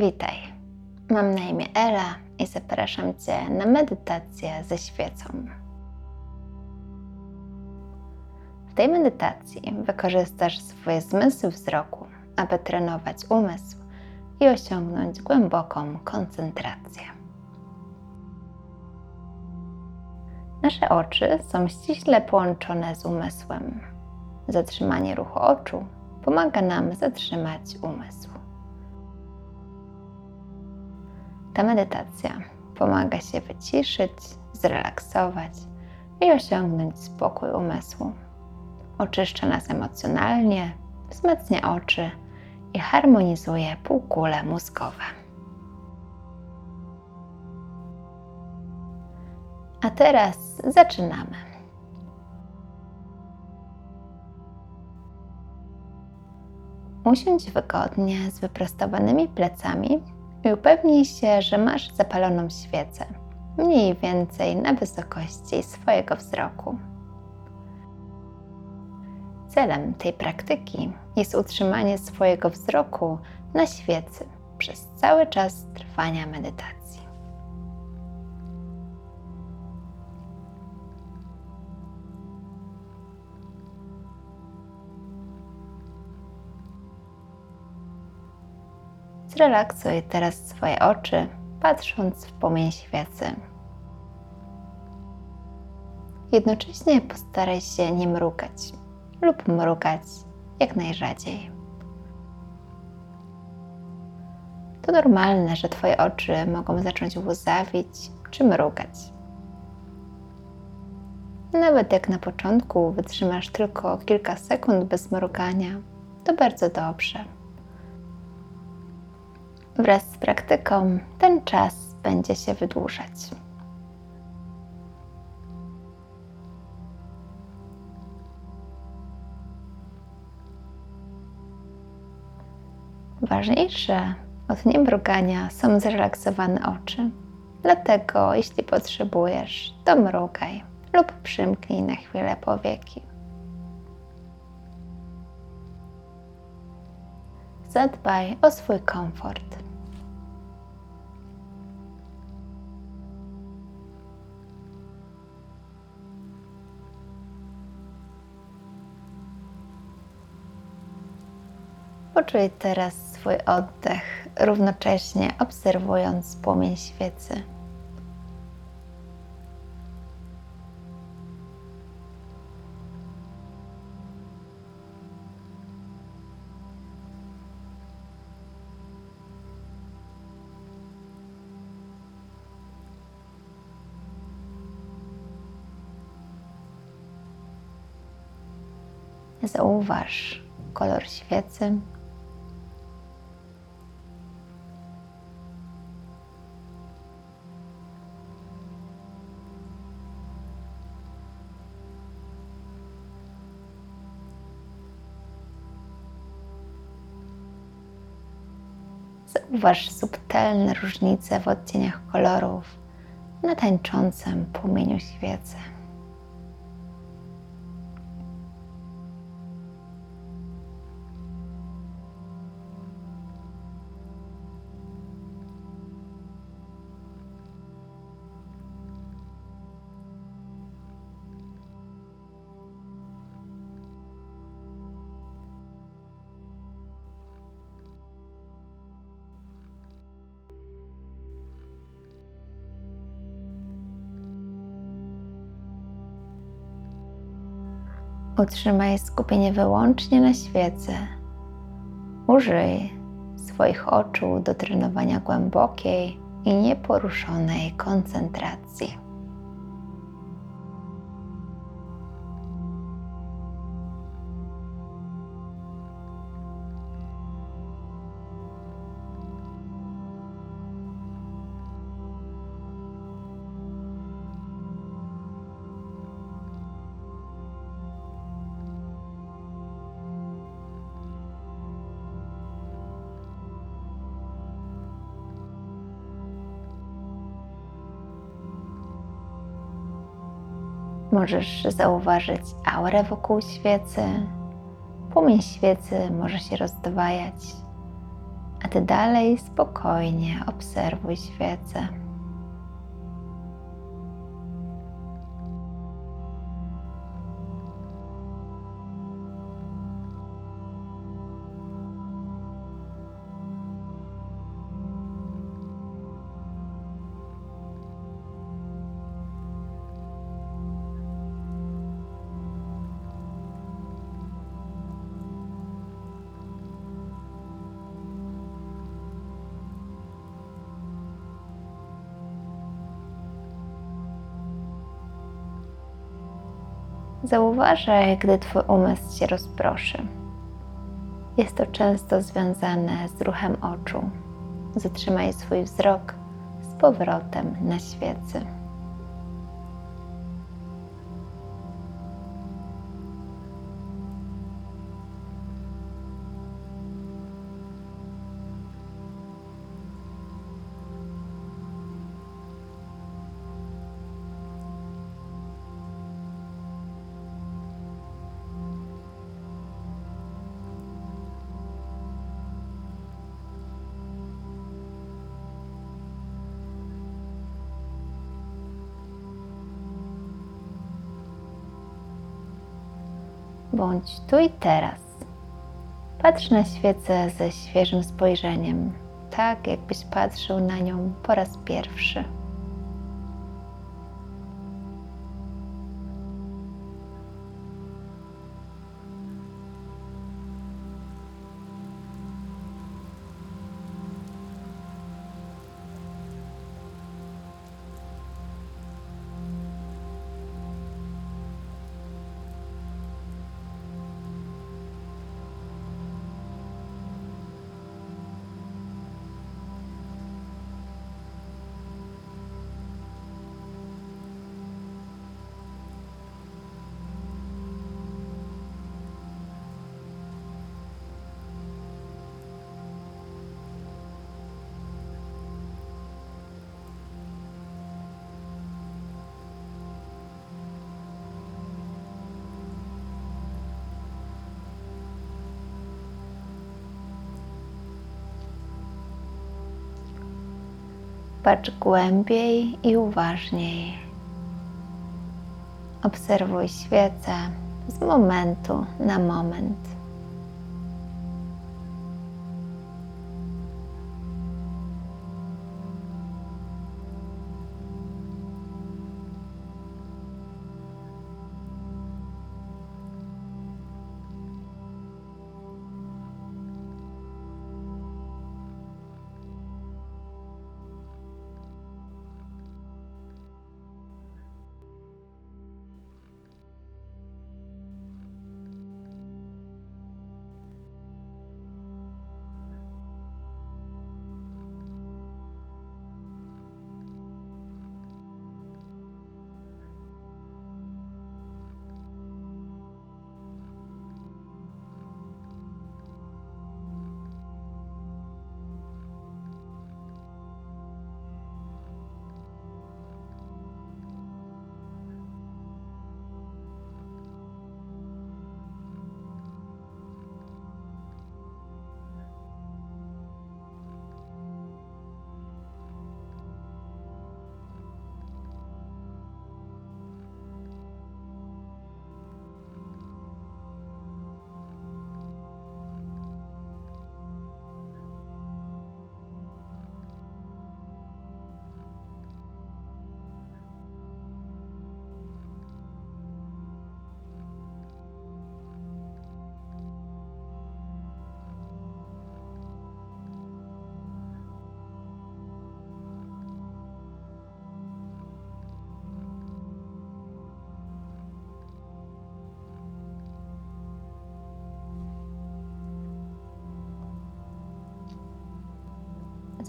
Witaj. Mam na imię Ela i zapraszam Cię na medytację ze świecą. W tej medytacji wykorzystasz swoje zmysły wzroku, aby trenować umysł i osiągnąć głęboką koncentrację. Nasze oczy są ściśle połączone z umysłem. Zatrzymanie ruchu oczu pomaga nam zatrzymać umysł. Ta medytacja pomaga się wyciszyć, zrelaksować i osiągnąć spokój umysłu. Oczyszcza nas emocjonalnie, wzmacnia oczy i harmonizuje półkule mózgowe. A teraz zaczynamy. Usiądź wygodnie z wyprostowanymi plecami i upewnij się, że masz zapaloną świecę, mniej więcej na wysokości swojego wzroku. Celem tej praktyki jest utrzymanie swojego wzroku na świecy przez cały czas trwania medytacji. Zrelaksuj teraz swoje oczy, patrząc w płomień świecy. Jednocześnie postaraj się nie mrugać lub mrugać jak najrzadziej. To normalne, że Twoje oczy mogą zacząć łzawić czy mrugać. Nawet jak na początku wytrzymasz tylko kilka sekund bez mrugania, to bardzo dobrze. Wraz z praktyką ten czas będzie się wydłużać. Ważniejsze od niemrugania są zrelaksowane oczy. Dlatego, jeśli potrzebujesz, to mrugaj lub przymknij na chwilę powieki. Zadbaj o swój komfort. Poczuj teraz swój oddech, równocześnie obserwując płomień świecy. Zauważ kolor świecy. Zauważ subtelne różnice w odcieniach kolorów na tańczącym płomieniu świecy. Utrzymaj skupienie wyłącznie na świecy. Użyj swoich oczu do trenowania głębokiej i nieporuszonej koncentracji. Możesz zauważyć aurę wokół świecy. Płomień świecy może się rozdwajać, A ty dalej spokojnie obserwuj świecę. Zauważaj, gdy Twój umysł się rozproszy. Jest to często związane z ruchem oczu. Zatrzymaj swój wzrok z powrotem na świecy. Bądź tu i teraz. Patrz na świecę ze świeżym spojrzeniem, tak jakbyś patrzył na nią po raz pierwszy. Patrz głębiej i uważniej. Obserwuj świecę z momentu na moment.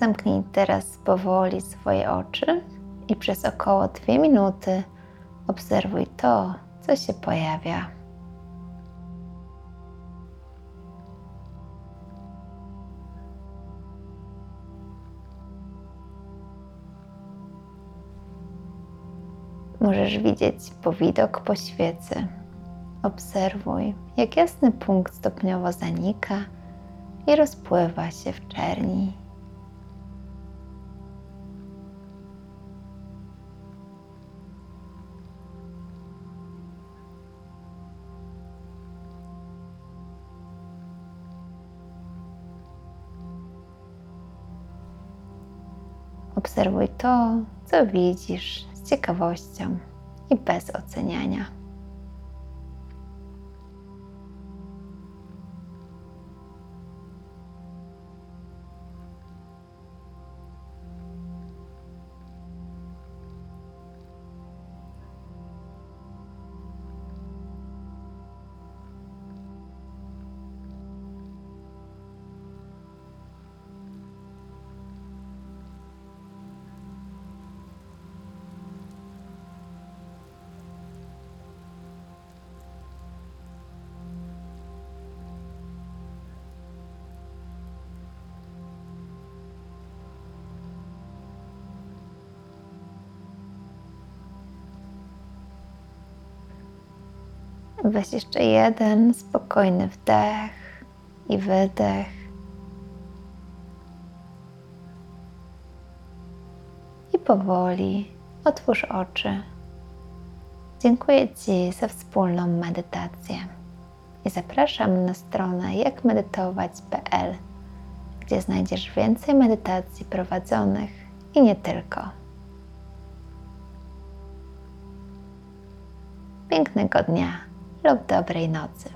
Zamknij teraz powoli swoje oczy i przez około 2 minuty obserwuj to, co się pojawia. Możesz widzieć powidok po świecy. Obserwuj, jak jasny punkt stopniowo zanika i rozpływa się w czerni. Obserwuj to, co widzisz z ciekawością i bez oceniania. Weź jeszcze jeden spokojny wdech i wydech. I powoli otwórz oczy. Dziękuję Ci za wspólną medytację i zapraszam na stronę jakmedytować.pl, gdzie znajdziesz więcej medytacji prowadzonych i nie tylko. Pięknego dnia lub dobrej nocy.